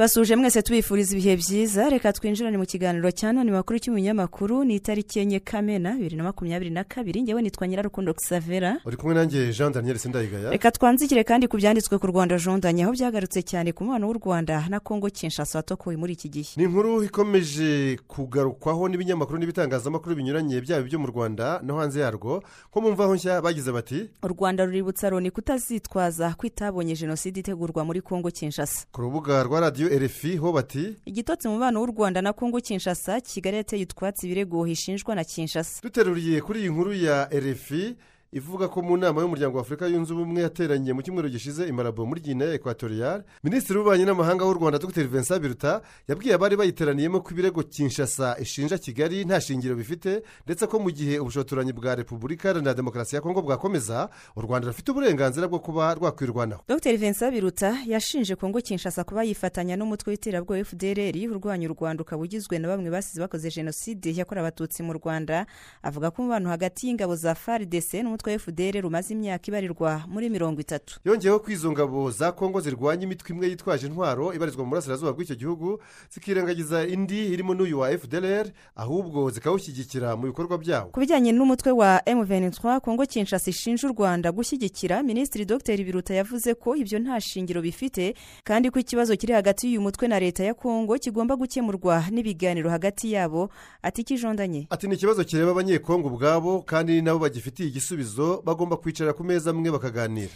tubasuje mwese tubifuriza ibihe byiza. Reka twinjirane mu kiganiro cya none makuru cy'umunyamakuru. Ni itariki enye kamena bibiri na makumyabiri na kabiri. Ngewe nitwa nyirarukundo xavera uri kumwe nanjye jean daniel sindayigaya. Reka twanzikire kandi ku byanditswe ku rwanda jondanye aho byagarutse cyane ku mubano w'u rwanda na kongo kinshasa watokowe muri iki gihe. Ni inkuru ikomeje kugarukwaho n'ibinyamakuru n'ibitangazamakuru binyuranye byaba ibyo mu rwanda no hanze yarwo nko mu mvaho nshya bagize bati u rwanda ruributsa loni kutazitwaza ko itabonye jenoside itegurwa muri kongo kinshasa. Ku rubuga rwa radiyo rfi ho bati igitotsi mu mubano w'u rwanda na kongo kinshasa kigali yateye utwatsi ibirego hishinjwa na kinshasa. Duteruriye kuri iyi nkuru ya rfi ivuga ko mu nama y'umuryango wa afurika yunze ubumwe yateranye mu cyumweru gishize imarabo muri gine ekwatoriyari minisitiri w'ububanyi n'amahanga w'u rwanda dr. Vincent biruta yabwiye abari bayiteraniyemo ko ibirego kinshasa ishinja kigali nta shingiro bifite ndetse ko mu gihe ubushotoranyi bwa repubulika iharanira demokarasi ya kongo bwakomeza u rwanda rufite uburenganzira bwo kuba rwakwirwanaho. Dr. Vincent biruta yashinje kongo kinshasa kuba yifatanya n'umutwe w'iterabwoba fdrr urwanya u rwanda ukaba ugizwe na bamwe basize bakoze jenoside yakorewe abatutsi mu rwanda avuga ko umubano hagati y'ingabo za faridese n'umutwe wa fdr rumaze imyaka ibarirwa muri mirongo itatu. Yongeyeho ko izo ngabo za kongo zirwanya imitwe imwe yitwaje intwaro ibarizwa mu burasirazuba bw'icyo gihugu zikirengagiza indi irimo n'uyu wa fdr ahubwo zikawushyigikira mu bikorwa byawo. Ku bijyanye n'umutwe wa m23 kongo kinshasa ishinja u rwanda gushyigikira minisitiri dr biruta yavuze ko ibyo nta shingiro bifite kandi ko ikibazo kiri hagati y'uyu mutwe na leta ya kongo kigomba gukemurwa n'ibiganiro hagati yabo. Ati kijondanye. Ati ni ikibazo kireba abanyekongo ubwabo kandi nabo bagifitiye igisubizo bagomba kwicara ku meza amwe bakaganira.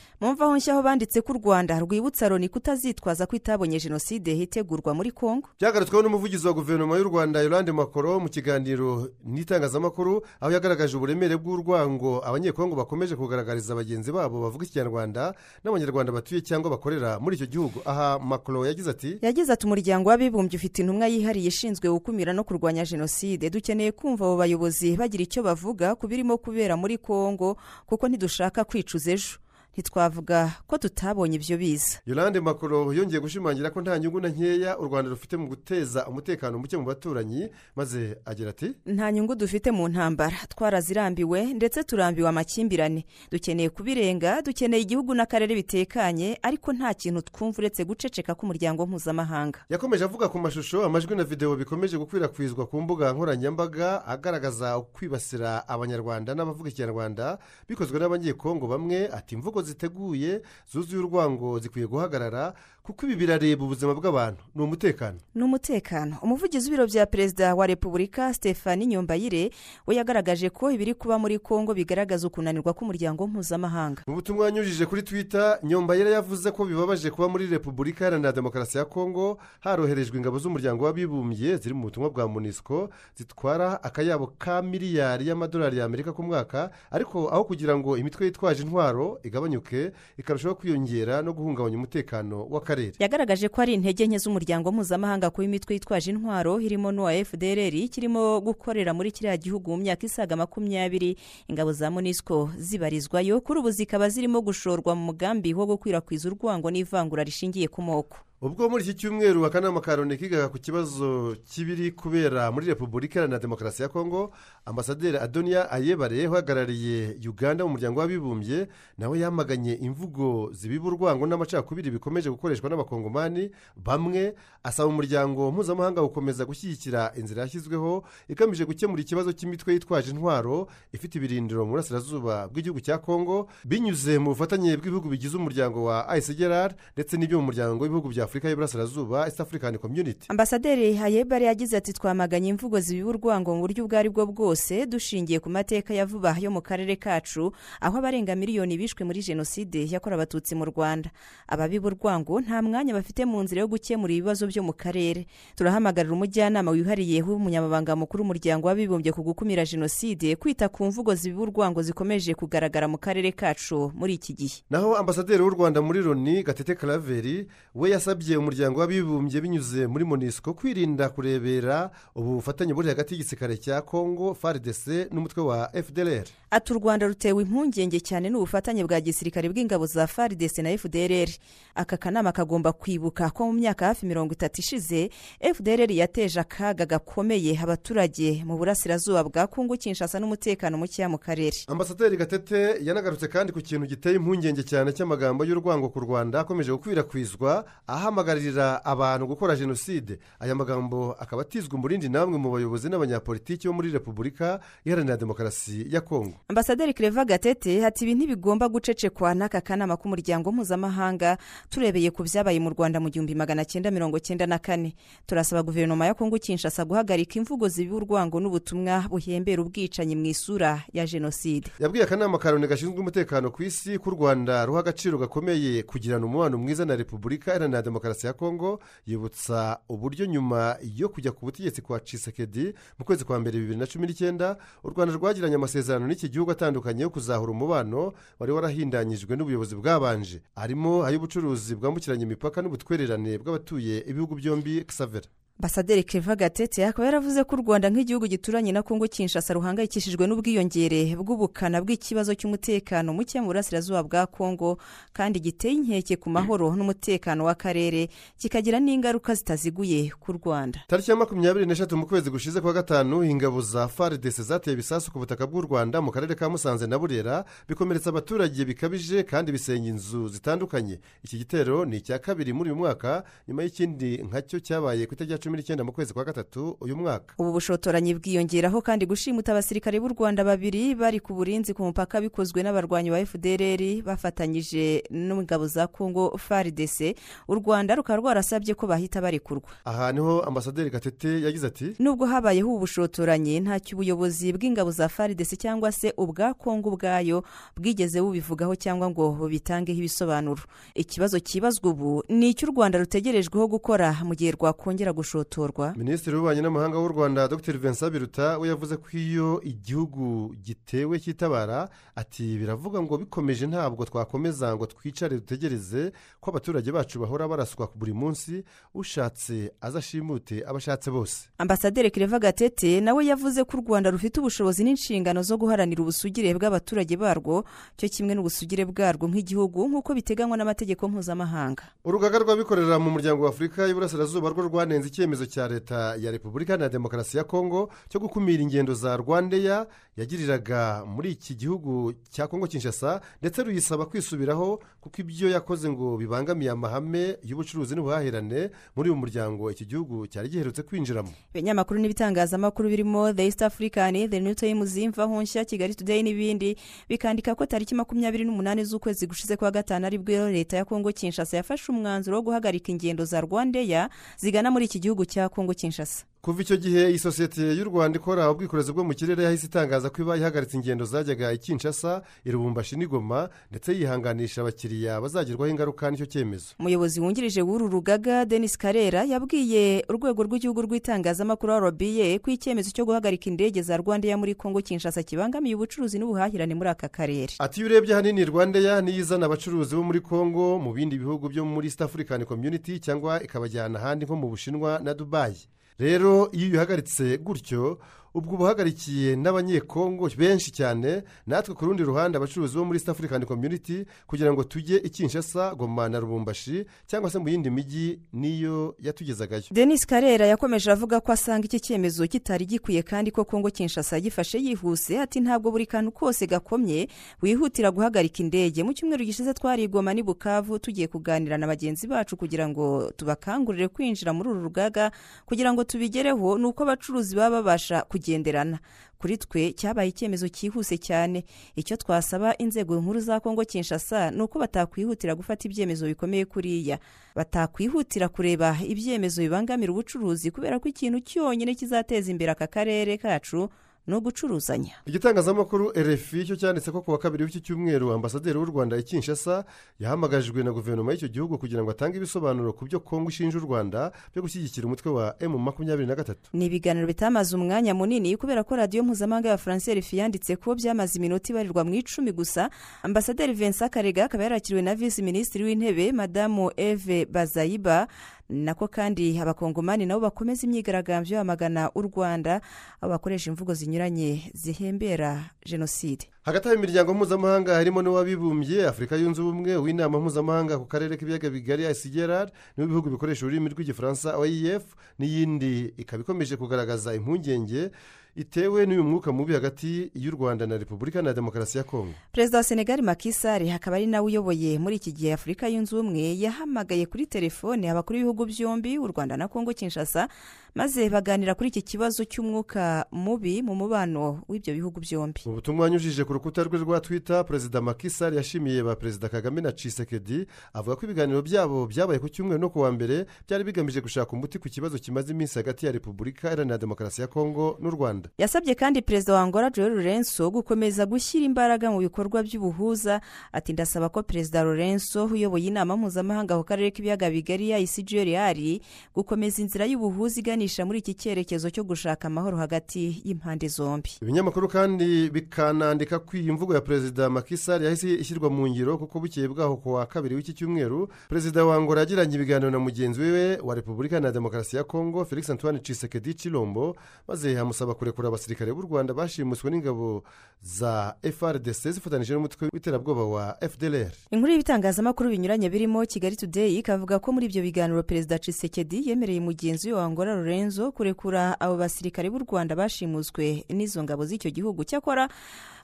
Nshya aho banditse ko u rwanda rwibutsa loni kutazitwaza ko itabonye jenoside hitegurwa muri kongo byagarutsweho n'umuvugizi wa guverinoma y'u rwanda yolande makoro mu kiganiro n'itangazamakuru aho yagaragaje uburemere bw'urwango abanyekongo bakomeje kugaragariza bagenzi babo bavuga ikinyarwanda n'abanyarwanda batuye cyangwa bakorera muri icyo gihugu. Aha makoro yagize ati yagize ati umuryango w'abibumbye ufite intumwa yihariye ishinzwe gukumira no kurwanya jenoside. Dukeneye kumva abo bayobozi bagira icyo bavuga ku birimo kubera muri kongo kuko ntidushaka kwicuza ejo. Ntitwavuga ko tutabonye ibyo biza yolande makoro yongeye gushimangira ko nta nyungu na nkeya u rwanda rufite mu guteza umutekano muke mu baturanyi maze agira ati nta nyungu dufite mu ntambara. Twarazirambiwe ndetse turambiwe amakimbirane. Dukeneye kubirenga dukeneye igihugu n'akarere bitekanye ariko nta kintu twumva uretse guceceka k'umuryango mpuzamahanga. Yakomeje avuga ku mashusho amajwi na videwo bikomeje gukwirakwizwa ku mbuga nkoranyambaga agaragaza kwibasira abanyarwanda n'abavuga ikinyarwanda bikozwe n'abanyekongo bamwe ati imvugo ziteguye zuzuye urwango zikwiye guhagarara kuko ibi birareba ubuzima bw'abantu. Ni umutekano. Ni umutekano. Umuvugizi w'ibiro bya perezida wa repubulika stefani nyombayire we yagaragaje ko ibiri kuba muri kongo bigaragaza ukunanirwa k'umuryango mpuzamahanga. Mu butumwa yanyujije kuri twita nyombayire yavuze ko bibabaje kuba muri repubulika iharanira demokarasi ya kongo haroherejwe ingabo z'umuryango w'abibumbye ziri mu butumwa bwa munisiko zitwara akayabo ka miliyari y'amadolari y'amerika ku mwaka ariko aho kugira ngo imitwe yitwaje intwaro igabanyuke ikarushaho kwiyongera no guhungabanya umutekano w'akarere. Yagaragaje ko ari intege nke z'umuryango mpuzamahanga kuba imitwe yitwaje intwaro irimo n'uwa fdr kirimo gukorera muri kiriya gihugu mu myaka isaga makumyabiri. Ingabo za monisco zibarizwayo kuri ubu zikaba zirimo gushorwa mu mugambi wo gukwirakwiza urwango n'ivangura rishingiye ku moko. Ubwo muri iki cyumweru akanama ka loni kigaga ku kibazo k'ibiri kubera muri repubulika iharanira demokarasi ya kongo ambasaderi adonia ayebare uhagarariye uganda mu muryango w'abibumbye nawe yamaganye imvugo zibiba urwango n'amacakubiri bikomeje gukoreshwa n'abakongomani bamwe asaba umuryango mpuzamahanga gukomeza gushyigikira inzira yashyizweho igamije gukemura ikibazo cy'imitwe yitwaje intwaro ifite ibirindiro mu burasirazuba bw'igihugu cya kongo binyuze mu bufatanye bw'ibihugu bigize umuryango wa icgr ndetse n'ibyo mu muryango w'ibihugu bya afurika y'iburasirazuba east african community. Ambasaderi hayebare yagize ati twamaganye imvugo zibiba urwango mu buryo ubwo ari bwo bwose dushingiye ku mateka ya vuba yo mu karere kacu aho abarenga miliyoni bishwe muri jenoside yakorewe abatutsi mu rwanda. Ababiba urwango nta mwanya bafite mu nzira yo gukemura ibibazo byo mu karere. Turahamagarira umujyanama wihariye w'umunyamabanga mukuru w'umuryango w'abibumbye ku gukumira jenoside kwita ku mvugo zibiba urwango zikomeje kugaragara mu karere kacu muri iki gihe. Naho ambasaderi w'u rwanda muri loni gatete karaveri we yasabye yasabye umuryango w'abibumbye binyuze muri monisco kwirinda kurebera ubu bufatanye buri hagati y'igisirikare cya congo fardc n'umutwe wa fdr ati u rwanda rutewe impungenge cyane n'ubufatanye bwa gisirikare bw'ingabo za fardc na fdr aka kanama kagomba kwibuka ko mu myaka hafi mirongo itatu ishize fdr yateje akaga gakomeye abaturage mu burasirazuba bwa kongo kinshasa n'umutekano mukeya mu karere. Ambasaderi gatete yanagarutse kandi ku kintu giteye impungenge cyane cy'amagambo y'urwango ku rwanda akomeje gukwirakwizwa ahamagarira abantu gukora jenoside. Aya magambo akaba atizwa umurindi namwe mu bayobozi n'abanyapolitiki bo muri repubulika iharanira demokarasi ya kongo ambasaderi kereva gatete ati ibi ntibigomba gucecekwa n'aka kanama k'umuryango mpuzamahanga turebeye ku byabaye mu rwanda mu gihumbi magana cyenda mirongo cyenda na kane. Turasaba guverinoma ya kongo kinshasa guhagarika imvugo zibiba urwango n'ubutumwa buhembera ubwicanyi mu isura ya jenoside. Yabwiye akanama karoni gashinzwe umutekano ku isi ko u rwanda ruha agaciro gakomeye kugirana umubano mwiza na repubulika iharanira demokarasi ya kongo yibutsa uburyo nyuma yo kujya ku butegetsi kwa cisekedi mu kwezi kwa mbere bibiri na cumi n'icyenda u rwanda rwagiranye amasezerano n'iki gihugu atandukanye yo kuzahura umubano wari warahindanyijwe n'ubuyobozi bwabanje harimo ay'ubucuruzi bwambukiranya imipaka n'ubutwererane bw'abatuye ibihugu byombi xavera ambasaderi keva gatete akaba yaravuze ko u rwanda nk'igihugu gituranye na kongo kinshasa ruhangayikishijwe n'ubwiyongere bw'ubukana bw'ikibazo cy'umutekano muke mu burasirazuba bwa kongo kandi giteye inkeke ku mahoro n'umutekano w'akarere kikagira n'ingaruka zitaziguye ku rwanda. Tariki ya makumyabiri n'eshatu mu kwezi gushize kwa gatanu ingabo za faridese zateye ibisasu ku butaka bw'u rwanda mu karere ka musanze na burera bikomeretsa abaturage bikabije kandi bisenya inzu zitandukanye. Iki gitero ni icya kabiri muri uyu mwaka nyuma y'ikindi nkacyo cyabaye ku itariki cumi n'icyenda mu kwezi kwa gatatu uyu mwaka. Ubu bushotoranyi bwiyongeraho kandi gushimuta abasirikare b'u rwanda babiri bari ku burinzi ku mupaka bikozwe n'abarwanyi ba fdr bafatanyije n'ingabo za kongo faridese u rwanda rukaba rwarasabye ko bahita barekurwa aha ni ho ambasaderi gatete yagize ati nubwo habayeho ubu bushotoranyi ntacyo ubuyobozi bw'ingabo za faridese cyangwa se ubwa kongo ubwayo bwigeze bubivugaho cyangwa ngo bubitangeho ibisobanuro. Ikibazo kibazwa ubu ni icyo u rwanda rutegerejweho gukora mu gihe rwakongera gushotorwa minisitiri w'ububanyi n'amahanga w'u rwanda dr. Vincent biruta we yavuze ko iyo igihugu gitewe cyitabara ati biravuga ngo bikomeje ntabwo twakomeza ngo twicare dutegereze ko abaturage bacu bahora baraswa buri munsi ushatse azashimute abashatse bose. Ambasaderi kereva gatete nawe yavuze ko u rwanda rufite ubushobozi n'inshingano zo guharanira ubusugire bw'abaturage barwo cyo kimwe n'ubusugire bwarwo nk'igihugu nk'uko biteganywa n'amategeko mpuzamahanga. Urugaga rw'abikorera mu muryango wa afurika y'uburasirazuba rwo rwanenze icyemezo cya leta ya repubulika na demokarasi ya kongo cyo gukumira ingendo za rwandeya yagiriraga muri iki gihugu cya kongo kinshasa ndetse ruyisaba kwisubiraho kuko ibyo yakoze ngo bibangamiye amahame y'ubucuruzi n'ubuhahirane muri uyu muryango. Iki gihugu cyari giherutse kwinjiramo. Ibinyamakuru n'ibitangazamakuru birimo the east african the new times imvaho nshya kigali today n'ibindi bikandika ko tariki makumyabiri n'umunani z'ukwezi gushize kwa gatanu ari bwo leta ya kongo kinshasa yafashe umwanzuro wo guhagarika ingendo za rwandeya zigana muri iki gihugu. Cya kongo kinshasa. Kuva icyo gihe iyi sosiyete y'u rwanda ikora ubwikorezi bwo mu kirere yahise itangaza ko iba ihagaritse ingendo zajyaga i kinshasa irubumbashi n'igoma ndetse yihanganisha abakiriya bazagirwaho ingaruka n'icyo cyemezo. Umuyobozi wungirije w'uru rugaga denis karera yabwiye urwego rw'igihugu rw'itangazamakuru rba ko icyemezo cyo guhagarika indege za rwandeya muri kongo kinshasa kibangamiye ubucuruzi n'ubuhahirane muri aka karere. Ati iyo urebye ahanini rwandeya niyo izana abacuruzi bo muri kongo mu bindi bihugu byo muri east african community cyangwa ikabajyana ahandi nko mu bushinwa na dubayi rero iyo uyihagaritse gutyo ubwo ubuhagarikiye n'abanyekongo benshi cyane natwe ku rundi ruhande abacuruzi bo muri east african community kugira ngo tujye i kinshasa goma na rubumbashi cyangwa se mu yindi mijyi niyo yatugezagayo. Denis karera yakomeje avuga ko asanga iki cyemezo kitari gikwiye kandi ko kongo kinshasa gifashe yihuse ati ntabwo buri kantu kose gakomye wihutira guhagarika indege. Mu cyumweru gishize twarigoma n'i bukavu tugiye kuganira na bagenzi bacu kugira ngo tubakangurire kwinjira muri uru rugaga kugira ngo tubigereho ni uko abacuruzi baba babasha kugenderana. Kuri twe cyabaye icyemezo cyihuse cyane. Icyo twasaba inzego nkuru za kongo kinshasa ni uko batakwihutira gufata ibyemezo bikomeye kuriya. Batakwihutira kureba ibyemezo bibangamira ubucuruzi kubera ko ikintu cyonyine kizateza imbere aka karere kacu. No gucuruzanya igitangazamakuru rfi cyo cyanditse ko ku wa kabiri w'iki cyumweru ambasaderi w'u rwanda i kinshasa yahamagajwe na guverinoma y'icyo gihugu kugira ngo atange ibisobanuro ku byo kongo ishinja u rwanda byo gushyigikira umutwe wa emu makumyabiri na gatatu. Ni ibiganiro bitamaze umwanya munini kubera ko radiyo mpuzamahanga ya faransa rfi yanditse ko byamaze iminota ibarirwa mu icumi gusa. Ambasaderi vincent karega akaba yarakiriwe na visi minisitiri w'intebe madamu eve bazayiba nako kandi abakongomani nabo bakomeza imyigaragambyo bamagana u rwanda bakoresha imvugo zinyuranye zihembera jenoside. Hagati aho imiryango mpuzamahanga harimo n'uwabibumbye afurika yunze ubumwe w'inama mpuzamahanga ku karere k'ibiyaga bigari icgrr n'ibihugu bikoresha ururimi rw'igifaransa oef n'iyindi ikaba ikomeje kugaragaza impungenge itewe n'uyu mwuka mubi hagati y'u rwanda na repubulika na demokarasi ya kongo perezida wa senegali makisari hakaba ari nawe uyoboye muri iki gihe afurika yunze ubumwe yahamagaye kuri telefone abakuru b'ibihugu byombi u rwanda na kongo kinshasa maze baganira kuri iki kibazo cy'umwuka mubi mu mubano w'ibyo bihugu byombi. Mu butumwa yanyujije ku rukuta rwe rwa twita perezida makisari yashimiye ba perezida kagame na cisekedi avuga ko ibiganiro byabo byabaye ku cyumweru no ku wa mbere byari bigamije gushaka umuti ku kibazo kimaze iminsi hagati ya repubulika iharanira demokarasi ya kongo n'u rwanda. Yasabye kandi perezida wa angola joel lorenzo gukomeza gushyira imbaraga mu bikorwa by'ubuhuza. Ati ndasaba ko perezida lorenzo uyoboye inama mpuzamahanga ku karere k'ibiyaga bigari ya icgrr gukomeza inzira y'ubuhuza iganisha muri iki cyerekezo cyo gushaka amahoro hagati y'impande zombi. Ibinyamakuru kandi bikanandika ko iyi mvugo ya perezida makisari yahise ishyirwa mu ngiro kuko bukeye bwaho ku wa kabiri w'iki cyumweru perezida wa angola yagiranye ibiganiro na mugenzi we wa repubulika na demokarasi ya kongo felix antoine cisekedi cirombo maze amusaba kurekura abasirikare b'u rwanda bashimuswe n'ingabo za frdc zifatanyije n'umutwe w'iterabwoba wa fdr inkuru y'ibitangazamakuru binyuranye birimo kigali today ikavuga ko muri ibyo biganiro perezida cisekedi yemereye mugenzi we wa angola lorenzo kurekura abo basirikare b'u rwanda bashimuswe n'izo ngabo z'icyo gihugu. Cyakora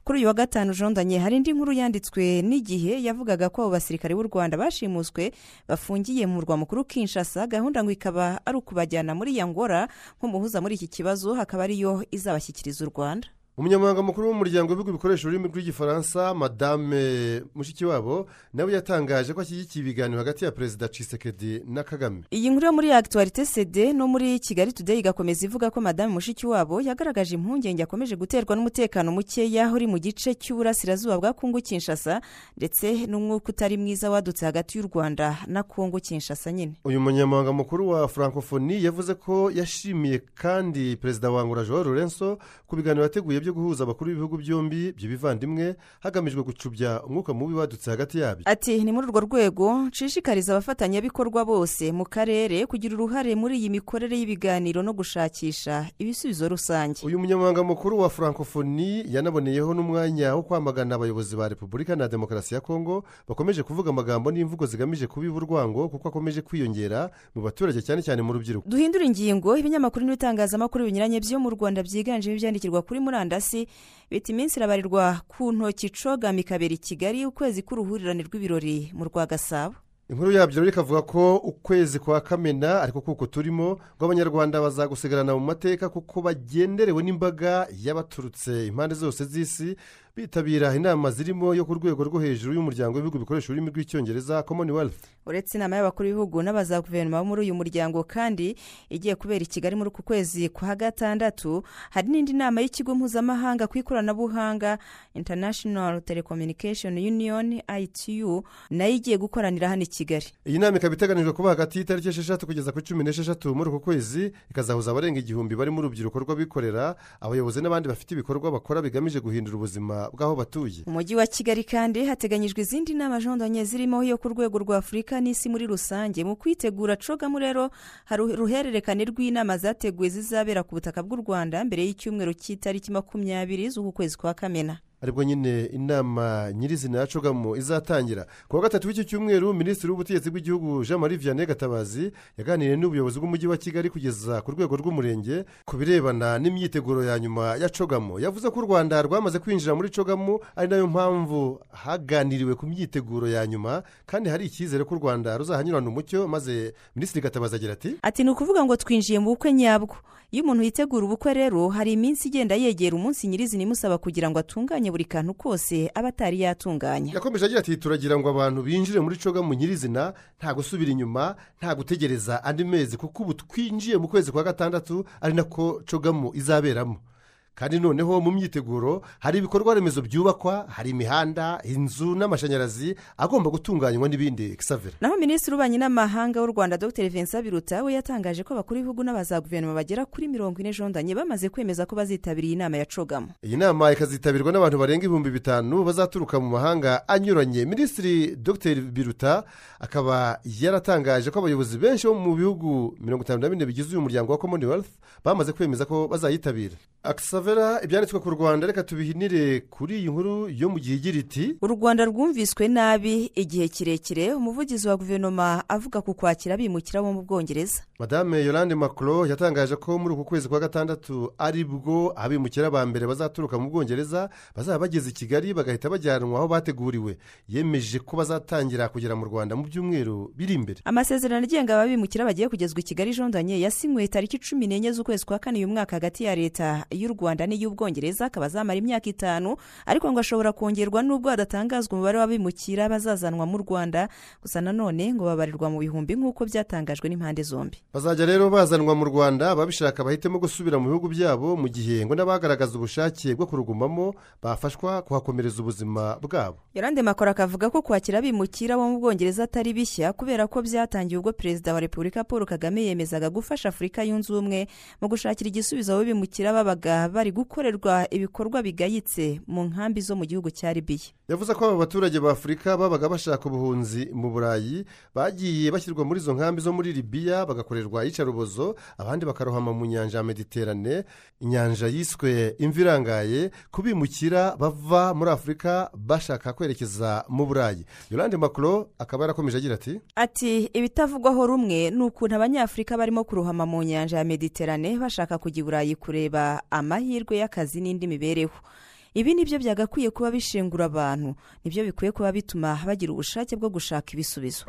kuri uyu wa gatanu jondanye hari indi nkuru yanditswe n'igihe yavugaga ko abo basirikare b'u rwanda bashimuswe bafungiye mu murwa mukuru kinshasa. Gahunda ngo ikaba ari ukubajyana muri yangora nk'umuhuza muri iki kibazo hakaba ariyo izabashyikiriza u rwanda. Umunyamabanga mukuru w'umuryango w'ibihugu bikoresha ururimi rw'igifaransa madame mushikiwabo nawe yatangaje ko ashyigikiye ibiganiro hagati ya perezida cisekedi na kagame. Iyi nkuru yo muri akituwarite sede no muri kigali today igakomeza ivuga ko madame mushikiwabo yagaragaje impungenge akomeje guterwa n'umutekano mukeya uri mu gice cy'uburasirazuba bwa kongo kinshasa ndetse n'umwuka utari mwiza wadutse hagati y'u rwanda na kongo kinshasa nyine. Uyu munyamabanga mukuru wa francophonie yavuze ko yashimiye kandi perezida wa angola joel lorenzo ku biganiro yateguye byo guhuza abakuru b'ibihugu byombi by'ibivandimwe hagamijwe gucubya umwuka mubi wadutse hagati yabyo. Ati ni muri urwo rwego nshishikariza abafatanyabikorwa bose mu karere kugira uruhare muri iyi mikorere y'ibiganiro no gushakisha ibisubizo rusange. Uyu munyamabanga mukuru wa francophonie yanaboneyeho n'umwanya wo kwamagana abayobozi ba repubulika na demokarasi ya kongo bakomeje kuvuga amagambo n'imvugo zigamije kubiba urwango kuko akomeje kwiyongera mu baturage cyane cyane mu rubyiruko. Duhindura ingingo ibinyamakuru n'ibitangazamakuru binyuranye byo mu rwanda byiganjemo ibyandikirwa kuri murandasi. Bita iminsi irabarirwa ku ntoki cogama ikabera i kigali ukwezi k'uruhurirane rw'ibirori mu rwa gasabo inkuru yabyo rero ikavuga ko ukwezi kwa kamena ariko kuko turimo ngo abanyarwanda bazagusigarana mu mateka kuko bagenderewe n'imbaga y'abaturutse impande zose z'isi bitabira inama zirimo yo ku rwego rwo hejuru y'umuryango w'ibihugu bikoresha ururimi rw'icyongereza commonwealth. Uretse inama y'abakuru b'ibihugu n'abaza guverinoma bo muri uyu muryango kandi igiye kubera i kigali muri uku kwezi kwa gatandatu hari n'indi nama y'ikigo mpuzamahanga ku ikoranabuhanga international telecommunication union itu na yo igiye gukoranira hano i kigali. Iyi nama ikaba iteganijwe kuba hagati y'itariki esheshatu kugeza kuri cumi n'esheshatu muri uku kwezi ikazahuza abarenga igihumbi barimo urubyiruko rw'abikorera abayobozi n'abandi bafite ibikorwa bakora bigamije guhindura ubuzima bw'aho batuye. Mu mujyi wa kigali kandi hateganyijwe izindi nama jondonye zirimo iyo ku rwego rwa afurika n'isi muri rusange. Mu kwitegura cogamu rero hari uruhererekane rw'inama zateguwe zizabera ku butaka bw'u rwanda mbere y'icyumweru cy'itariki makumyabiri z'uku kwezi kwa kamena. Ari bwo nyine inama nyirizina ya cogamu izatangira. Ku wa gatatu w'iki cyumweru minisitiri w'ubutegetsi bw'igihugu jean marie vianney gatabazi yaganiriye n'ubuyobozi bw'umujyi wa kigali kugeza ku rwego rw'umurenge ku birebana n'imyiteguro ya nyuma ya cogamu yavuze ko u rwanda rwamaze kwinjira muri cogamu ari na yo mpamvu haganiriwe ku myiteguro ya nyuma kandi hari icyizere ko u rwanda ruzahanyurana umucyo maze minisitiri gatabazi agira ati ati ni ukuvuga ngo twinjiye mu bukwe nyabwo. Iyo umuntu yitegura ubukwe rero hari iminsi igenda yegera umunsi nyirizina imusaba kugira ngo atunganye buri kantu kose aba atari yatunganya. Yakomeje agira ati turagira ngo abantu binjire muri cogamu nyirizina nta gusubira inyuma nta gutegereza andi mezi kuko ubu twinjiye mu kwezi kwa gatandatu ari nako cogamu izaberamo. Kandi noneho mu myiteguro hari ibikorwa remezo byubakwa hari imihanda inzu n'amashanyarazi agomba gutunganywa n'ibindi. Kisavera naho minisitiri w'ububanyi n'amahanga w'u rwanda dr. Vincent biruta we yatangaje ko abakuru b'ibihugu n'abaza guverinoma bagera kuri mirongo ine jondanye bamaze kwemeza ko bazitabiriye inama ya cogamo iyi nama ikazitabirwa n'abantu barenga ibihumbi bitanu bazaturuka mu mahanga anyuranye. Minisitiri dr. Biruta akaba yaratangaje ko abayobozi benshi bo mu bihugu mirongo itanu na bine bigize uyu muryango wa commonwealth bamaze kwemeza ko bazayitabira. Akisavera ibyanditswe ku rwanda reka tubihinire kuri iyi nkuru yo mu gihe igira iti u rwanda rwumviswe nabi igihe kirekire umuvugizi wa guverinoma avuga ku kwakira abimukira bo mu bwongereza. Madame yolande macron yatangaje ko muri uku kwezi kwa gatandatu ari bwo abimukira ba mbere bazaturuka mu bwongereza bazaba bageze i kigali bagahita bajyanwa aho bateguriwe. Yemeje ko bazatangira kugera mu rwanda mu byumweru biri imbere. Amasezerano agenga ababimukira bagiye kugezwa i kigali jondanye yasinywe tariki cumi n'enye z'ukwezi kwa kane uyu mwaka hagati ya leta y'u rwanda n'iy'ubwongereza akaba azamara imyaka itanu ariko ngo ashobora kongerwa n'ubwo hadatangazwa umubare w'abimukira bazazanwa mu rwanda. Gusa nanone ngo babarirwa mu bihumbi nk'uko byatangajwe n'impande zombi. Bazajya rero bazanwa mu rwanda ababishaka bahitemo gusubira mu bihugu byabo mu gihe ngo n'abagaragaza ubushake bwo kurugumamo bafashwa kuhakomereza ubuzima bwabo. Yorande makoro akavuga ko kwakira abimukira bo mu bwongereza atari bishya kubera ko byatangiye ubwo perezida wa repubulika paul kagame yemezaga gufasha afurika yunze ubumwe mu gushakira igisubizo abo bimukira babaga bari gukorerwa ibikorwa bigayitse mu nkambi zo mu gihugu cya libiya yavuze ko aba baturage ba afurika babaga bashaka ubuhunzi mu burayi bagiye bashyirwa muri izo nkambi zo muri libiya bagakorerwa iyicarubozo abandi bakarohama mu nyanja ya mediterane inyanja yiswe imvi irangaye kubimukira bava muri afurika bashaka kwerekeza mu burayi. Yorande macron akaba yarakomeje agira ati ati ibitavugwaho rumwe ni ukuntu abanyafurika barimo kurohama mu nyanja ya mediterane bashaka kujya i burayi kureba amahirwe y'akazi n'indi mibereho. Ibi ni byo byagakwiye kuba bishengura abantu. Nibyo bikwiye kuba bituma bagira ubushake bwo gushaka ibisubizo.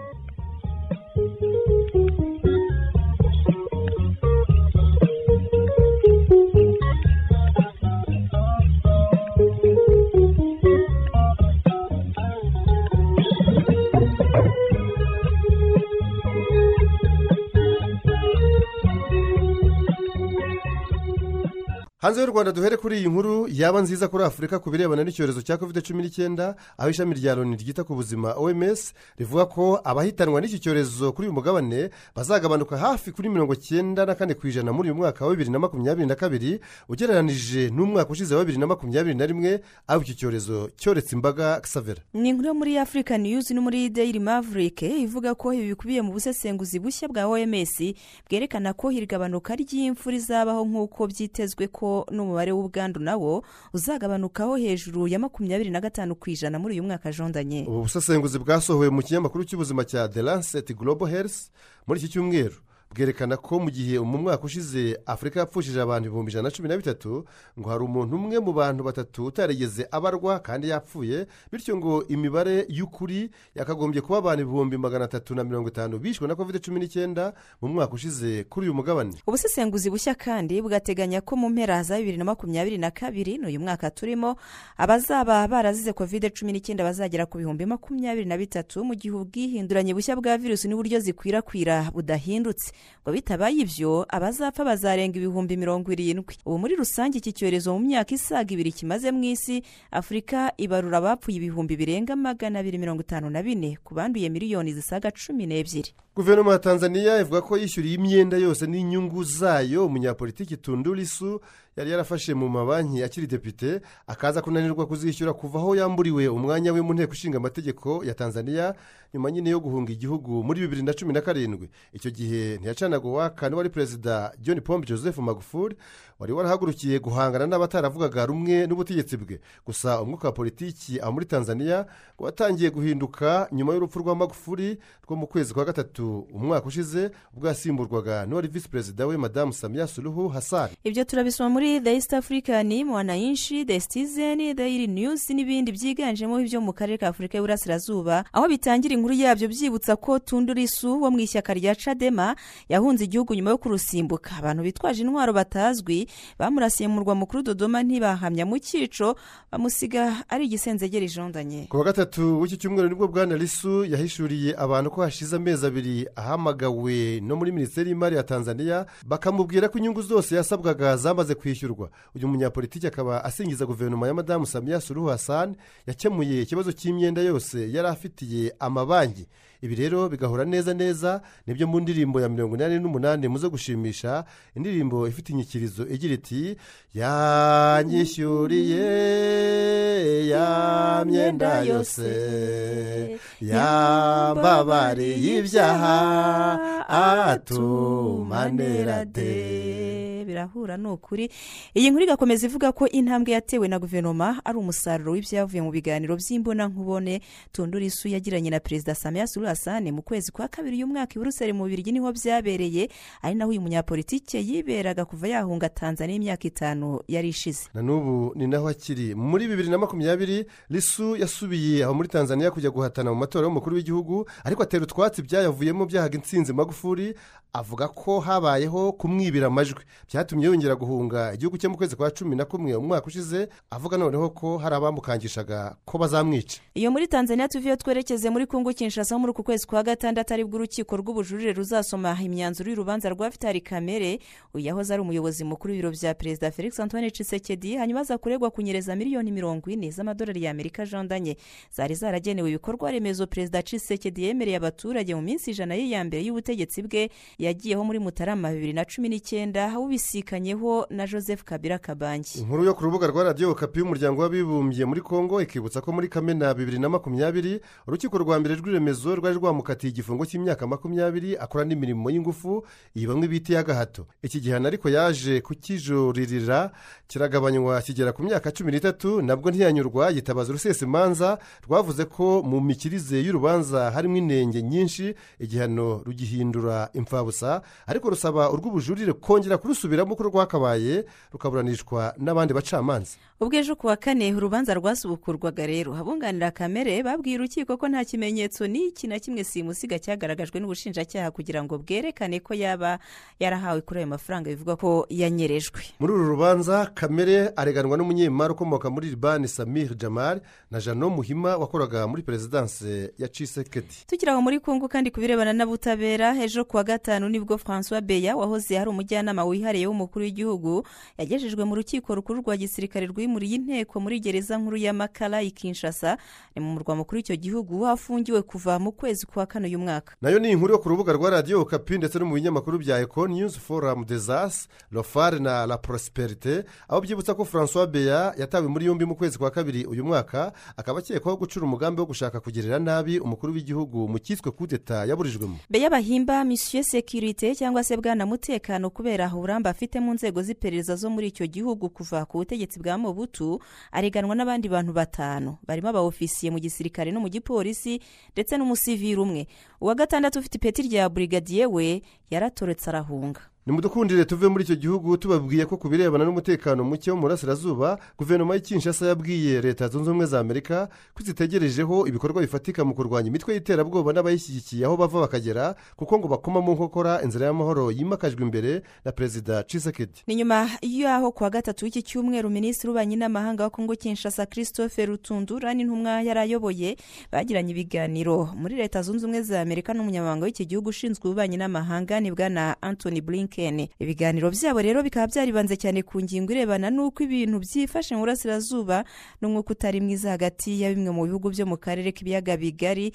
Hanze y'u rwanda duhere kuri iyi nkuru yaba nziza kuri afurika ku birebana n'icyorezo cya covid cumi n'icyenda aho ishami rya loni ryita ku buzima oms rivuga ko abahitanwa n'iki cyorezo kuri uyu mugabane bazagabanuka hafi kuri mirongo cyenda na kane ku ijana muri uyu mwaka wa bibiri na makumyabiri na kabiri ugereranije n'umwaka ushize wa bibiri na makumyabiri na rimwe aho iki cyorezo cyoretse imbaga savera ni inkuru yo muri afurika niyuzi no muri deyiri mavurike ivuga ko ibi bikubiye mu busesenguzi bushya bwa oms bwerekana ko iri gabanuka ry'imfu rizabaho nk'uko byitezwe ko n'umubare w'ubwandu nawo uzagabanukaho hejuru ya makumyabiri na gatanu ku ijana muri uyu mwaka jondanye. Ubu busesenguzi bwasohowe mu kinyamakuru cy'ubuzima cya the lancet global health muri iki cyumweru. Bwerekana ko mu gihe mu mwaka ushize afurika yapfushije abantu ibihumbi ijana na cumi na bitatu ngo hari umuntu umwe mu bantu batatu utarigeze abarwa kandi yapfuye bityo ngo imibare y'ukuri yakagombye kuba abantu ibihumbi magana atatu na mirongo itanu bishwe na covid cumi n'icyenda mu mwaka ushize kuri uyu mugabane. Ubusesenguzi bushya kandi bwateganya ko mu mpera za bibiri na makumyabiri na kabiri n'uyu mwaka turimo abazaba barazize covid cumi n'icyenda bazagera ku bihumbi makumyabiri na bitatu mu gihe ubwihinduranye bushya bwa virusi n'uburyo zikwirakwira budahindutse. Ngo bitabaye ibyo abazapfa bazarenga ibihumbi mirongo irindwi. Ubu muri rusange iki cyorezo mu myaka isaga ibiri kimaze mu isi afurika ibarura abapfuye ibihumbi birenga magana abiri mirongo itanu na bine ku banduye miliyoni zisaga cumi n'ebyiri. Guverinoma ya tanzania ivuga ko yishyuriye imyenda yose n'inyungu zayo. Umunyapolitiki tundurisu yari yarafashe mu mabanki akiri depite akaza kunanirwa kuzishyura kuva aho yamburiwe umwanya we mu nteko ishinga amategeko ya tanzania nyuma nyine yo guhunga igihugu muri bibiri na cumi na karindwi. Icyo gihe ntiyacanaga uwaka n'uwari perezida john pombe joseph magufuli wari warahagurukiye guhangana n'abataravugaga rumwe n'ubutegetsi bwe. Gusa umwuka wa politiki aho muri tanzania watangiye guhinduka nyuma y'urupfu rwa magufuli rwo mu kwezi kwa gatatu umwaka ushize ubwo yasimburwaga n'uwari visi perezida we madamu samiya suruhu hasani ibyo turabisoma muri the east african mwanayinshi the citizen daily news n'ibindi byiganjemo ibyo mu karere ka afurika y'uburasirazuba aho bitangira inkuru yabyo byibutsa ko tundurisu wo mu ishyaka rya cadema yahunze igihugu nyuma yo kurusimbuka. Abantu bitwaje intwaro batazwi bamurasiye mu murwa mukuru dodoma ntibahamya. Mu cyico bamusiga ari igisenzegeri jondanye ku wa gatatu w'iki cyumweru ni bwo bwana risu yahishuriye abantu ko hashize amezi abiri ahamagawe no muri minisiteri y'imari ya tanzania bakamubwira ko inyungu zose yasabwaga zamaze kwishyurwa. Uyu munyapolitiki akaba asingiza guverinoma ya madamu samiya suruhu hassan yakemuye ikibazo cy'imyenda yose yari afitiye amabanki. Ibi rero bigahura neza neza ni byo mu ndirimbo ya mirongo inani n'umunani muzo gushimisha indirimbo ifite inyikirizo igira iti yanyishyuriye ya myenda yose yambabariye ibyaha atumanera de. Birahura ni ukuri iyi nkuru igakomeza ivuga ko intambwe yatewe na guverinoma ari umusaruro w'ibyavuye mu biganiro by'imbonankubone tundurisu yagiranye na perezida samiya suru hasane mu kwezi kwa kabiri uyu mwaka i buruseli mu birigi ni ho byabereye ari naho uyu munyapolitike yiberaga kuva yahunga tanzania imyaka itanu yari ishize. Na n'ubu ni naho akiri. Muri bibiri na makumyabiri risu yasubiye aho muri tanzania kujya guhatana mu matora y'umukuru w'igihugu ariko atera utwatsi byayavuyemo byahaga intsinzi magufuri avuga ko habayeho kumwibira amajwi. Byatumye yongera guhunga igihugu cye mu kwezi kwa cumi na kumwe umwaka ushize avuga noneho ko hari abamukangishaga ko bazamwica. Iyo muri tanzania tuviyo twerekeze muri kungu kinshasa muri uku kwezi kwa gatandatu ari bwo urukiko rw'ubujurire ruzasoma imyanzuro y'urubanza rwa vitali kamere uyu yahoze ari umuyobozi mukuru w'ibiro bya perezida felix antoine cisekedi hanyuma aza kuregwa kunyereza miliyoni mirongo ine z'amadolari y'amerika ajondanye zari zaragenewe ibikorwa remezo perezida cisekedi yemereye abaturage mu minsi ijana ye ya mbere y'ubutegetsi bwe yagiyeho muri mutarama bibiri na cumi n'icyenda awubisikanyeho na joseph kabira kabangi. Inkuru yo ku rubuga rwa radiyo kapi y'umuryango w'abibumbye muri congo ikibutsa ko muri kamena bibiri na makumyabiri urukiko rwa mbere rw'iremezo rwari rwamukatiye igifungo cy'imyaka makumyabiri akora n'imirimo y'ingufu iyi bamwe bita iy'agahato. Iki gihano ariko yaje kukijuririra kiragabanywa kigera ku myaka cumi n'itatu nabwo ntiyanyurwa yitabaza urusesimanza rwavuze ko mu mikirize y'urubanza harimo inenge nyinshi igihano rugihindura imfabusa ariko rusaba urw'ubujurire kongera kurusubiramo uko rwakabaye rukaburanishwa n'abandi bacamanza. Ubwo ejo ku wa kane urubanza rwasubukurwaga rero abunganira kamere babwiye urukiko ko nta kimenyetso n'iki na kimwe simusiga cyagaragajwe n'ubushinjacyaha kugira ngo bwerekane ko yaba yarahawe kuri ayo mafaranga bivuga ko yanyerejwe. Muri uru rubanza kamere areganwa n'umunyemari ukomoka muri libani samir jamal na jano muhima wakoraga muri perezidanse ya cisekedi tukiri aho muri kungu kandi ku birebana n'ubutabera ejo ku wa gatanu ni bwo francois beya wahoze ari umujyanama wihariye w'umukuru w'igihugu yagejejwe mu rukiko rukuru rwa gisirikare rwimuriye inteko muri gereza nkuru ya makara i kinshasa ni mu murwa mukuru w'icyo gihugu afungiwe kuva mu kwezi kwa kane uyu mwaka. Nayo ni inkuru yo ku rubuga rwa radiyo kapi ndetse no mu binyamakuru bya eko news forum desas lofare na la prosperite aho byibutsa ko francois beya yatawe muri yombi mu kwezi kwa kabiri uyu mwaka akaba akekwaho gucura umugambi wo gushaka kugirira nabi umukuru w'igihugu mu cyiswe kudeta yaburijwemo. Beya bahimba misiyo sekirite cyangwa se bwana mutekano kubera uburambe afite mu nzego z'iperereza zo muri icyo gihugu kuva ku butegetsi bwa mobutu areganwa n'abandi bantu batanu. Barimo abaofisiye mu gisirikare no mu gipolisi ndetse n'umusiviri umwe. Uwa gatandatu ufite ipeti rya burigadiye we yaratoretse arahunga. Nimudukundire tuve muri icyo gihugu tubabwiye ko ku birebana n'umutekano muke wo mu burasirazuba guverinoma y'ikinshasa yabwiye leta zunze ubumwe za amerika ko zitegerejeho ibikorwa bifatika mu kurwanya imitwe y'iterabwoba n'abayishyigikiye aho bava bakagera kuko ngo bakoma mu nkokora inzira y'amahoro yimakajwe imbere na perezida cisekedi ni nyuma y'aho kuwa gatatu w'iki cyumweru minisitiri w'ububanyi n'amahanga wa kongo kinshasa christophe rutundura n'intumwa yari ayoboye bagiranye ibiganiro. Muri leta zunze ubumwe za amerika n'umunyamabanga w'iki gihugu ushinzwe ububanyi n'amahanga ni bwana anthony blinken ibiganiro byabo rero bikaba byaribanze cyane ku ngingo irebana n'uko ibintu byifashe mu burasirazuba n'umwuka utari mwiza hagati ya bimwe mu bihugu byo mu karere k'ibiyaga bigari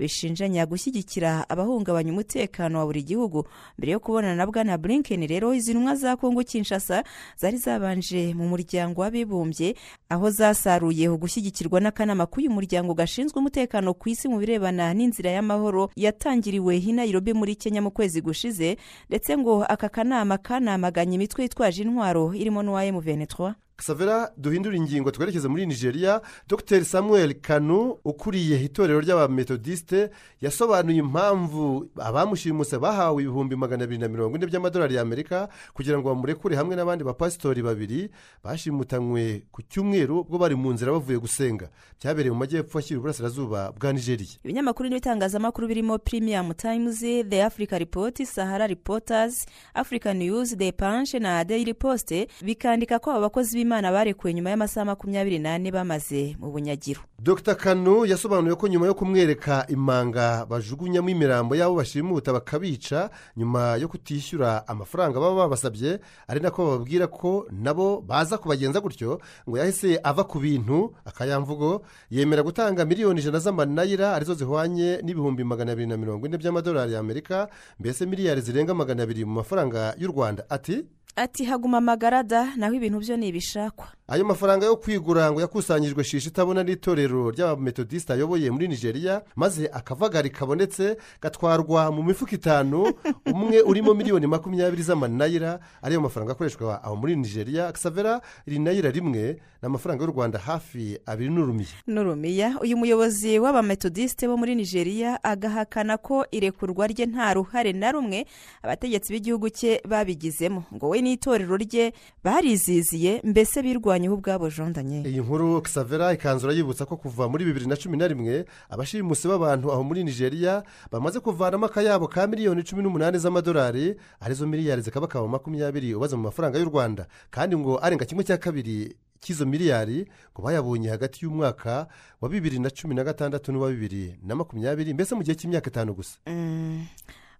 bishinjanya gushyigikira abahungabanya umutekano wa buri gihugu. Mbere yo kubonana na bwana blinken rero izi ntumwa za kongo kinshasa zari zabanje mu muryango w'abibumbye aho zasaruye gushyigikirwa n'akanama k'uyu muryango gashinzwe umutekano ku isi mu birebana n'inzira y'amahoro yatangiriwe i nairobi muri kenya mu kwezi gushize ndetse ngo aka kanama kanamaganye imitwe yitwaje intwaro irimo n'uwa emuvenetwa savera duhindura ingingo twerekeze muri nigeria dr. Samuel kanu ukuriye itorero ry'abametodisite yasobanuye impamvu abamushimuse bahawe ibihumbi magana abiri na mirongo ine by'amadolari y'amerika kugira ngo bamurekure hamwe n'abandi bapasitori babiri bashimutanywe ku cyumweru ubwo bari mu nzira bavuye gusenga. Byabereye mu majyepfo ashyira uburasirazuba bwa nigeria. Ibinyamakuru n'ibitangazamakuru birimo premium times the africa report sahara reporters africa news the punch na daily post bikandika ko aba bakozi b'imana imana barekuwe nyuma y'amasaha makumyabiri n'ane bamaze mu bunyagiro. Dr. Kanu yasobanuye ko nyuma yo kumwereka imanga bajugunyamo imirambo y'abo bashimuta bakabica nyuma yo kutishyura amafaranga baba babasabye ari nako bababwira ko nabo baza kubagenza gutyo ngo yahise ava ku bintu akayamvugo yemera gutanga miliyoni ijana z'amanayira ari zo zihwanye n'ibihumbi magana abiri na mirongo ine by'amadolari y'amerika mbese miliyari zirenga magana abiri mu mafaranga y'u rwanda. Ati ati haguma amagarada naho ibintu byo ni ibishakwa ayo mafaranga yo kwigura ngo yakusanyijwe shisha itabona n'itorero ry'abametodisite ayoboye muri nigeria maze akavagari kabonetse gatwarwa mu mifuka itanu umwe urimo miliyoni makumyabiri z'amanayira ariyo mafaranga akoreshwa aho muri nigeria savera iri nayira rimwe ni amafaranga y'u rwanda hafi abiri n'urumiya. N'urumiya. Uyu muyobozi w'abametodisite bo muri nigeria agahakana ko irekurwa rye nta ruhare na rumwe abategetsi b'igihugu cye babigizemo. Ngo we n'itorero rye bariziziye mbese birwanyeho ubwabo jondanye? Iyi nkuru savera ikanzura yibutsa ko kuva muri bibiri na cumi na rimwe abashimusi b'abantu aho muri nigeria bamaze kuvanamo akayabo ka miliyoni cumi n'umunani z'amadolari ari zo miliyari zikaba akaba makumyabiri ubaze mu mafaranga y'u rwanda. Kandi ngo arenga kimwe cya kabiri cy'izo miliyari ngo bayabonye hagati y'umwaka wa bibiri na cumi na gatandatu n'uwa bibiri na makumyabiri mbese mu gihe cy'imyaka itanu gusa.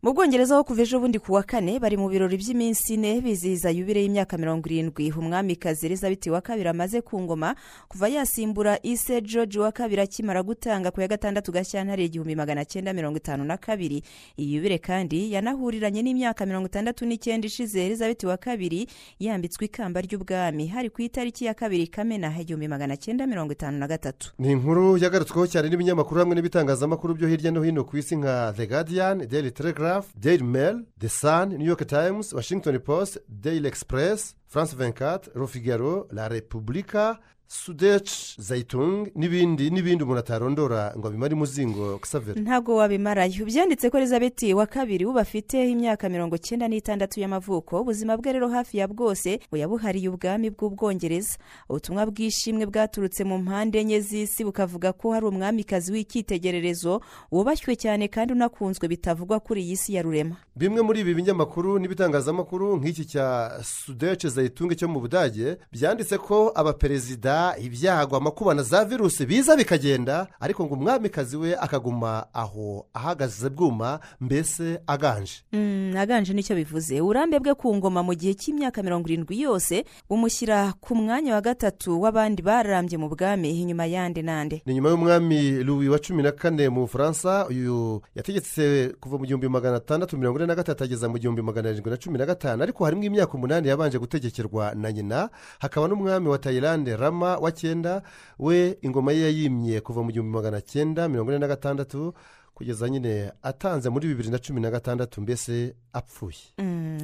Mu bwongereza ho kuva ejo bundi ku wa kane bari mu birori by'iminsi ine bizihiza yubire y'imyaka mirongo irindwi. Umwamikazi elizabeth wa kabiri amaze ku ngoma kuva yasimbura ise george wa kabiri akimara gutanga ku ya gatandatu gashyantare igihumbi magana cyenda mirongo itanu na kabiri. Iyi yubire kandi yanahuriranye n'imyaka mirongo itandatu n'icyenda ishize elizabeth wa kabiri yambitswe ikamba ry'ubwami. Hari ku itariki ya kabiri kamena igihumbi magana cyenda mirongo itanu na gatatu. Ni inkuru yagarutsweho cyane n'ibinyamakuru hamwe n'ibitangazamakuru byo hirya no hino ku isi nka the guardian daily telegraph daily mail the sun new york times washington post daily express france 24 rofigaro la repubulika sudec zayitung n'ibindi n'ibindi umuntu atarondora ngo abimare imuzingo kusavera ntabwo wabimarayo. Byanditse ko elizabeth wa kabiri ubu afite imyaka mirongo cyenda n'itandatu y'amavuko ubuzima bwe rero hafi ya bwose yabuhariye ubwami bw'ubwongereza. Ubutumwa bw'ishimwe bwaturutse mu mpande enye z'isi bukavuga ko hari umwamikazi w'icyitegererezo wubashywe cyane kandi unakunzwe bitavugwa kuri iyi si ya rurema. Bimwe muri ibi binyamakuru n'ibitangazamakuru nk'iki cya sudec zayitunge cyo mu budage byanditse ko abaperezida ibyago amakuba na za virusi biza bikagenda ariko ngo umwamikazi we akaguma aho ahagaze bwuma mbese aganje. Aganje ni cyo bivuze. Uburambe bwe ku ngoma mu gihe cy'imyaka mirongo irindwi yose bumushyira ku mwanya wa gatatu w'abandi bararambye mu bwami inyuma yande nande ni nyuma y'umwami louis wa cumi na kane mu bufaransa uyu yategetse kuva mu gihumbi magana atandatu mirongo ine na gatatu ageza mu gihumbi magana arindwi na cumi na gatanu ariko harimo imyaka umunani yabanje gutegekerwa na nyina hakaba n'umwami wa tayilande rama wa cyenda we ingoma ye yayimye kuva mu gihumbi magana cyenda mirongo ine na gatandatu kugeza nyine atanze muri bibiri na cumi na gatandatu mbese apfuye.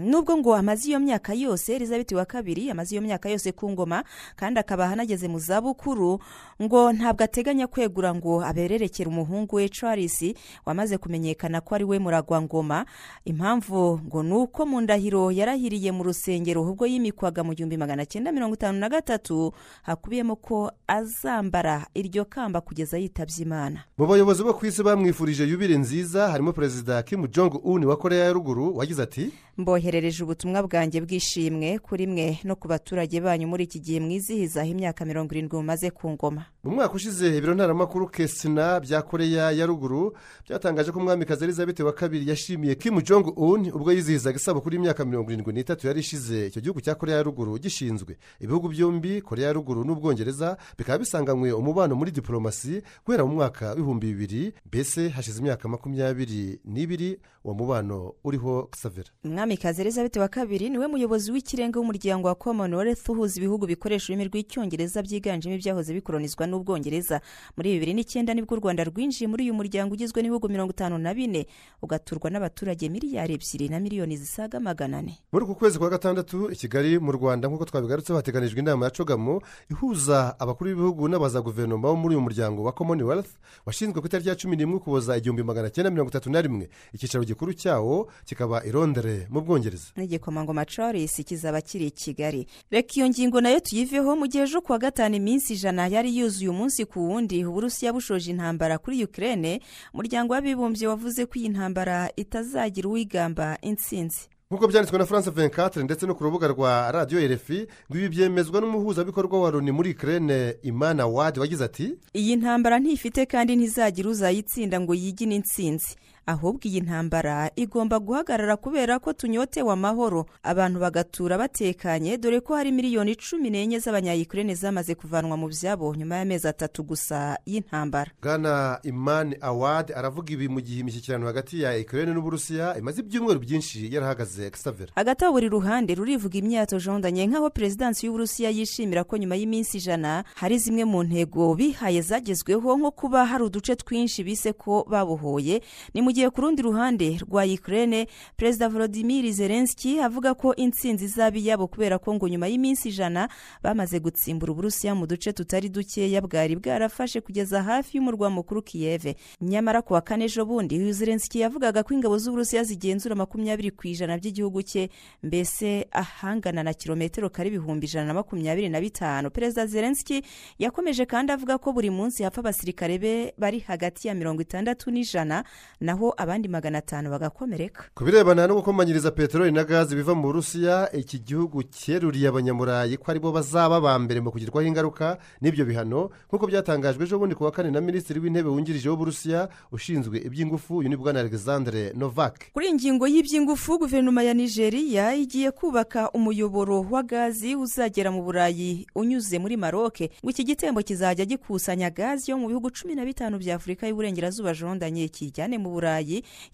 Nubwo ngo amaze iyo myaka yose elizabeth wa kabiri amaze iyo myaka yose ku ngoma kandi akaba anageze mu zabukuru ngo ntabwo ateganya kwegura ngo abererekere umuhungu we charles wamaze kumenyekana ko ari we muragwangoma. Impamvu ngo ni uko mu ndahiro yarahiriye mu rusengero ubwo yimikwaga mu gihumbi magana cyenda mirongo itanu na gatatu hakubiyemo ko azambara iryo kamba kugeza yitabye imana. Mu bayobozi bo ku isi bamwifurije yubire nziza harimo perezida kim jong un wa korea ya ruguru wagize ati mboherereje ubutumwa bwanjye bw'ishimwe kuri mwe no ku baturage banyu muri iki gihe mwizihizaho imyaka mirongo irindwi mumaze ku ngoma. Mu mwaka ushize ibiro ntaramakuru kesina bya korea ya ruguru byatangaje ko umwamikazi elizabeth wa kabiri yashimiye kim jong un ubwo yizihizaga isabukuru y'imyaka mirongo irindwi n'itatu yari ishize. Icyo gihugu cya korea ya ruguru gishinzwe. Ibihugu byombi korea ya ruguru n'ubwongereza bikaba bisanganywe umubano muri diporomasi guhera mu mwaka w'ibihumbi bibiri. Mbese hashize imyaka makumyabiri n'ibiri uwo mubano uriho savera umwamikazi elizabeth wa kabiri ni we muyobozi w'ikirenga w'umuryango wa commonwealth uhuza ibihugu bikoresha ururimi rw'icyongereza byiganjemo ibyahoze bikoronizwa n'ubwongereza. Muri bibiri n'icyenda ni bwo u rwanda rwinjiye muri uyu muryango ugizwe n'ibihugu mirongo itanu na bine ugaturwa n'abaturage miliyari ebyiri na miliyoni zisaga magana ane. Muri uku kwezi kwa gatandatu i kigali mu rwanda nk'uko twabigarutseho hateganijwe inama ya cogamo ihuza abakuru b'ibihugu n'abaza guverinoma bo muri uyu muryango wa commonwealth washinzwe ku itariki ya cumi n'imwe ukuboza igihumbi magana cyenda mirongo itatu na rimwe. Icyicaro gikuru cyawo kikaba i londres mu bwongereza. N'igikomangoma charles kizaba kiri i kigali. Reka iyo ngingo na yo tuyiveho mu gihe ejo kuwa gatanu iminsi ijana yari yuzuye umunsi ku wundi uburusiya bushoje intambara kuri ukraine. Umuryango w'abibumbye wavuze ko iyi ntambara itazagira uwigamba intsinzi. Nk'uko byanditswe na france 24 ndetse no ku rubuga rwa radiyo rfi ngo ibi byemezwa n'umuhuzabikorwa wa loni muri kirene imana wadi wagize ati iyi ntambara ntifite kandi ntizagira uzayitsinda ngo yigine intsinzi. Ahubwo iyi ntambara igomba guhagarara kubera ko tunyotewe amahoro abantu bagatura batekanye dore ko hari miliyoni cumi n'enye z'abanyayikirene zamaze kuvanwa mu byabo nyuma y'amezi atatu gusa y'intambara. Bwana imani awadi aravuga ibi mu gihe imishyikirano hagati ya ikirere n'uburusiya imaze ibyumweru byinshi yarahagaze. Gisavera hagati aho buri ruhande rurivuga imyato jondanye nk'aho perezidansi y'uburusiya yishimira ko nyuma y'iminsi ijana hari zimwe mu ntego bihaye zagezweho nko kuba hari uduce twinshi bise ko babohoye ni mu gihe ku rundi ruhande rwa ikirere perezida volodimir zelenski avuga ko intsinzi izaba iyabo kubera ko ngo nyuma y'iminsi ijana bamaze gutsimbura uburusiya mu duce tutari dukeya bwari bwarafashe kugeza hafi y'umurwa mukuru kiyeve nyamara ku wa kane ejo bundi zelenski yavugaga ko ingabo z'uburusiya zigenzura makumyabiri ku ijana by'igihugu cye mbese ahangana na kilometero kare ibihumbi ijana na makumyabiri na bitanu. Perezida zelenski yakomeje kandi avuga ko buri munsi hapfa abasirikare be bari hagati ya mirongo itandatu n'ijana naho abandi magana atanu bagakomereka. Ku birebana no gukomanyiriza peteroli na gazi biva mu burusiya iki gihugu cyeruriye abanyamurayi ko ari bo bazaba ba mbere mu kugirwaho ingaruka n'ibyo bihano. Nk'uko byatangajwe ejo bundi ku wa kane na minisitiri w'intebe wungirije w'uburusiya ushinzwe iby'ingufu uyu ni bwana alexandre novak. Kuri iyi ngingo y'iby'ingufu guverinoma ya nigeria igiye kubaka umuyoboro wa gazi uzagera mu burayi unyuze muri maroke ngo iki gitembo kizajya gikusanya gazi yo mu bihugu cumi na bitanu bya afurika y'uburengerazuba jondanye kijyane mu burayi.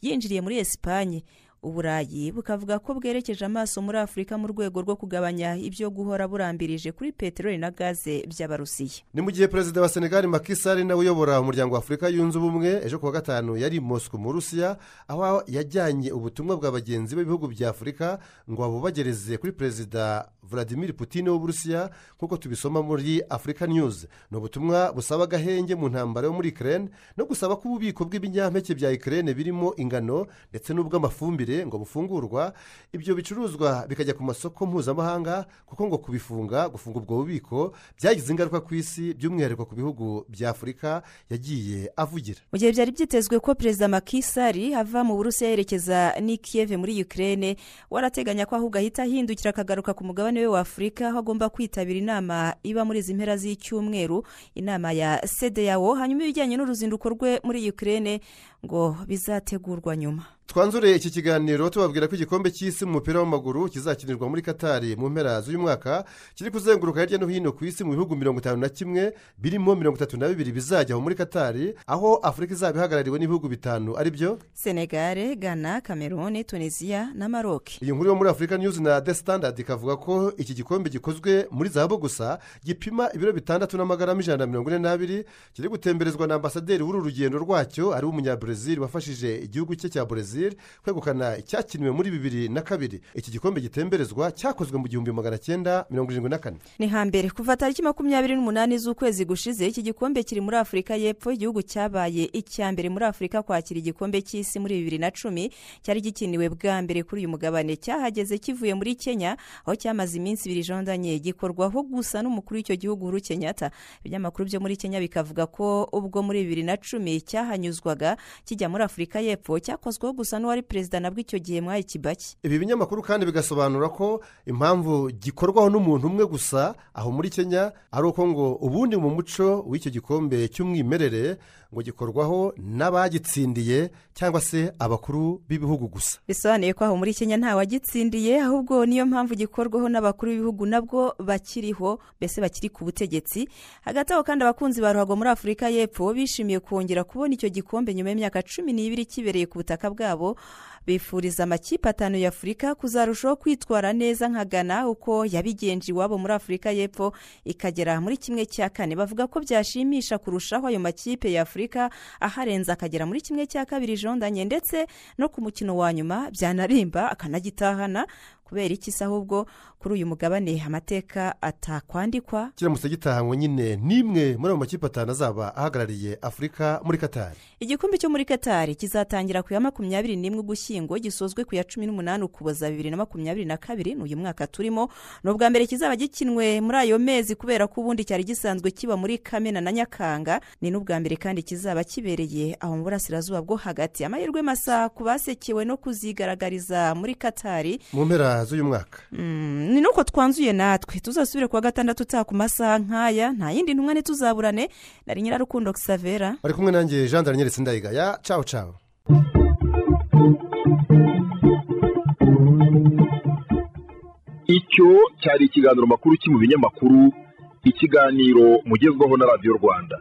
Yinjiriye muri esipanye uburayi bukavuga ko bwerekeje amaso muri afurika mu rwego rwo kugabanya ibyo guhora burambirije kuri peteroli na gaze by'abarusiya. Ni mu gihe perezida wa senegali makisari nawe uyobora umuryango wa afurika yunze ubumwe ejo kuwa gatanu yari mosco mu rusiya aho yajyanye ubutumwa bwa bagenzi b'ibihugu bya afurika ngo babubagereze kuri perezida vladimir putin w'uburusiya nk'uko tubisoma muri afurika news. Ni ubutumwa busaba agahenge mu ntambara yo muri ikirere no gusaba ko ububiko bw'ibinyampeke bya ikirere birimo ingano ndetse n'ubw'amafumbire ngo bufungurwa ibyo bicuruzwa bikajya ku masoko mpuzamahanga kuko ngo kubifunga gufunga ubwo bubiko byagize ingaruka ku isi by'umwihariko ku bihugu bya afurika yagiye avugira. Mu gihe byari byitezwe ko perezida makisari ava mu burusiya yerekeza n'ikiyeve muri ukirere warateganya ko ahubwo ahita ahindukira akagaruka ku mugabane we wa afurika aho agomba kwitabira inama iba muri izi mpera z'icyumweru inama ya sedeyawo hanyuma ibijyanye n'uruzinduko rwe muri ukirere ngo bizategurwa nyuma. Twanzure iki kiganiro tubabwira ko igikombe cy'isi mu mupira w'amaguru kizakinirwa muri katari mu mpera z'uyu mwaka kiri kuzenguruka hirya no hino ku isi mu bihugu mirongo itanu na kimwe birimo mirongo itatu na bibiri bizajya muri katari aho afurika izaba ihagarariwe n'ibihugu bitanu ari byo senegare ghana cameroon tunisiya na maroc. Iyi nkuru yo muri afurika news na the standard ikavuga ko iki gikombe gikozwe muri zahabu gusa gipima ibiro bitandatu n'amagarama ijana na mirongo ine n'abiri kiri gutemberezwa na ambasaderi w'uru rugendo rwacyo ari w'umunyabrazil wafashije igihugu cye cya brezil kwegukana icyakiniwe muri bibiri na kabiri. Iki gikombe gitemberezwa cyakozwe mu gihumbi magana cyenda mirongo irindwi na kane. Ni hambere kuva tariki makumyabiri n'umunani z'ukwezi gushize iki gikombe kiri muri afurika y'epfo igihugu cyabaye icya mbere muri afurika kwakira igikombe cy'isi muri bibiri na cumi cyari gikiniwe bwa mbere kuri uyu mugabane. Cyahageze kivuye muri kenya aho cyamaze iminsi ibiri jondanye gikorwaho gusa n'umukuru w'icyo gihugu uhuru kenyatta. Ibinyamakuru byo muri kenya bikavuga ko ubwo muri bibiri na cumi cyahanyuzwaga kijya muri afurika y'epfo cyakozweho gusa n'uwari perezida nabwo icyo gihe mwayi kibaki. Ibi binyamakuru kandi bigasobanura ko impamvu gikorwaho n'umuntu umwe gusa aho muri kenya ari uko ngo ubundi mu muco w'icyo gikombe cy'umwimerere ngo gikorwaho n'abagitsindiye cyangwa se abakuru b'ibihugu gusa. Bisobanuye ko aho muri kenya ntawagitsindiye ahubwo niyo mpamvu gikorwaho n'abakuru b'ibihugu nabwo bakiriho mbese bakiri ku butegetsi. Hagati aho kandi abakunzi ba ruhago muri afurika y'epfo bishimiye kongera kubona icyo gikombe nyuma y'imyaka cumi n'ibiri kibereye ku butaka bwabo. Bifuriza amakipe atanu ya afurika kuzarushaho kwitwara neza nka gana uko yabigenje iwabo muri afurika y'epfo. Ikagera muri kimwe cya kane. Bavuga ko byashimisha kurushaho ayo makipe ya afurika aharenze akagera muri kimwe cya kabiri jondanye ndetse no ku mukino wa nyuma byanarimba akanagitahana kubera iki se ahubwo kuri uyu mugabane amateka atakwandikwa? Kiramutse gitahanywe nyine n'imwe muri ayo makipe atanu azaba ahagarariye afurika muri katari igikombe cyo muri katari kizatangira ku ya makumyabiri n'imwe ugushyingo gisozwe ku ya cumi n'umunani ukuboza bibiri na makumyabiri na kabiri ni uyu mwaka turimo. Ni ubwa mbere kizaba gikinwe muri ayo mezi kubera ko ubundi cyari gisanzwe kiba muri kamena na nyakanga. Ni n'ubwa mbere kandi kizaba kibereye aho mu burasirazuba bwo hagati. Amahirwe masa ku basekewe no kuzigaragariza muri katari mu mpera mutazi uyu mwaka mm, ni nuko twanzuye natwe. Tuzasubire kuwa gatandatu utaha ku masaha nk'aya. Nta yindi ntumwa ntituzaburane nari nyirarukundo savera bari kumwe nanjye jean daranyeretse ndayigaya caho caho icyo cyari ikiganiro makuru cyo mu binyamakuru ikiganiro mugezweho na radiyo rwanda.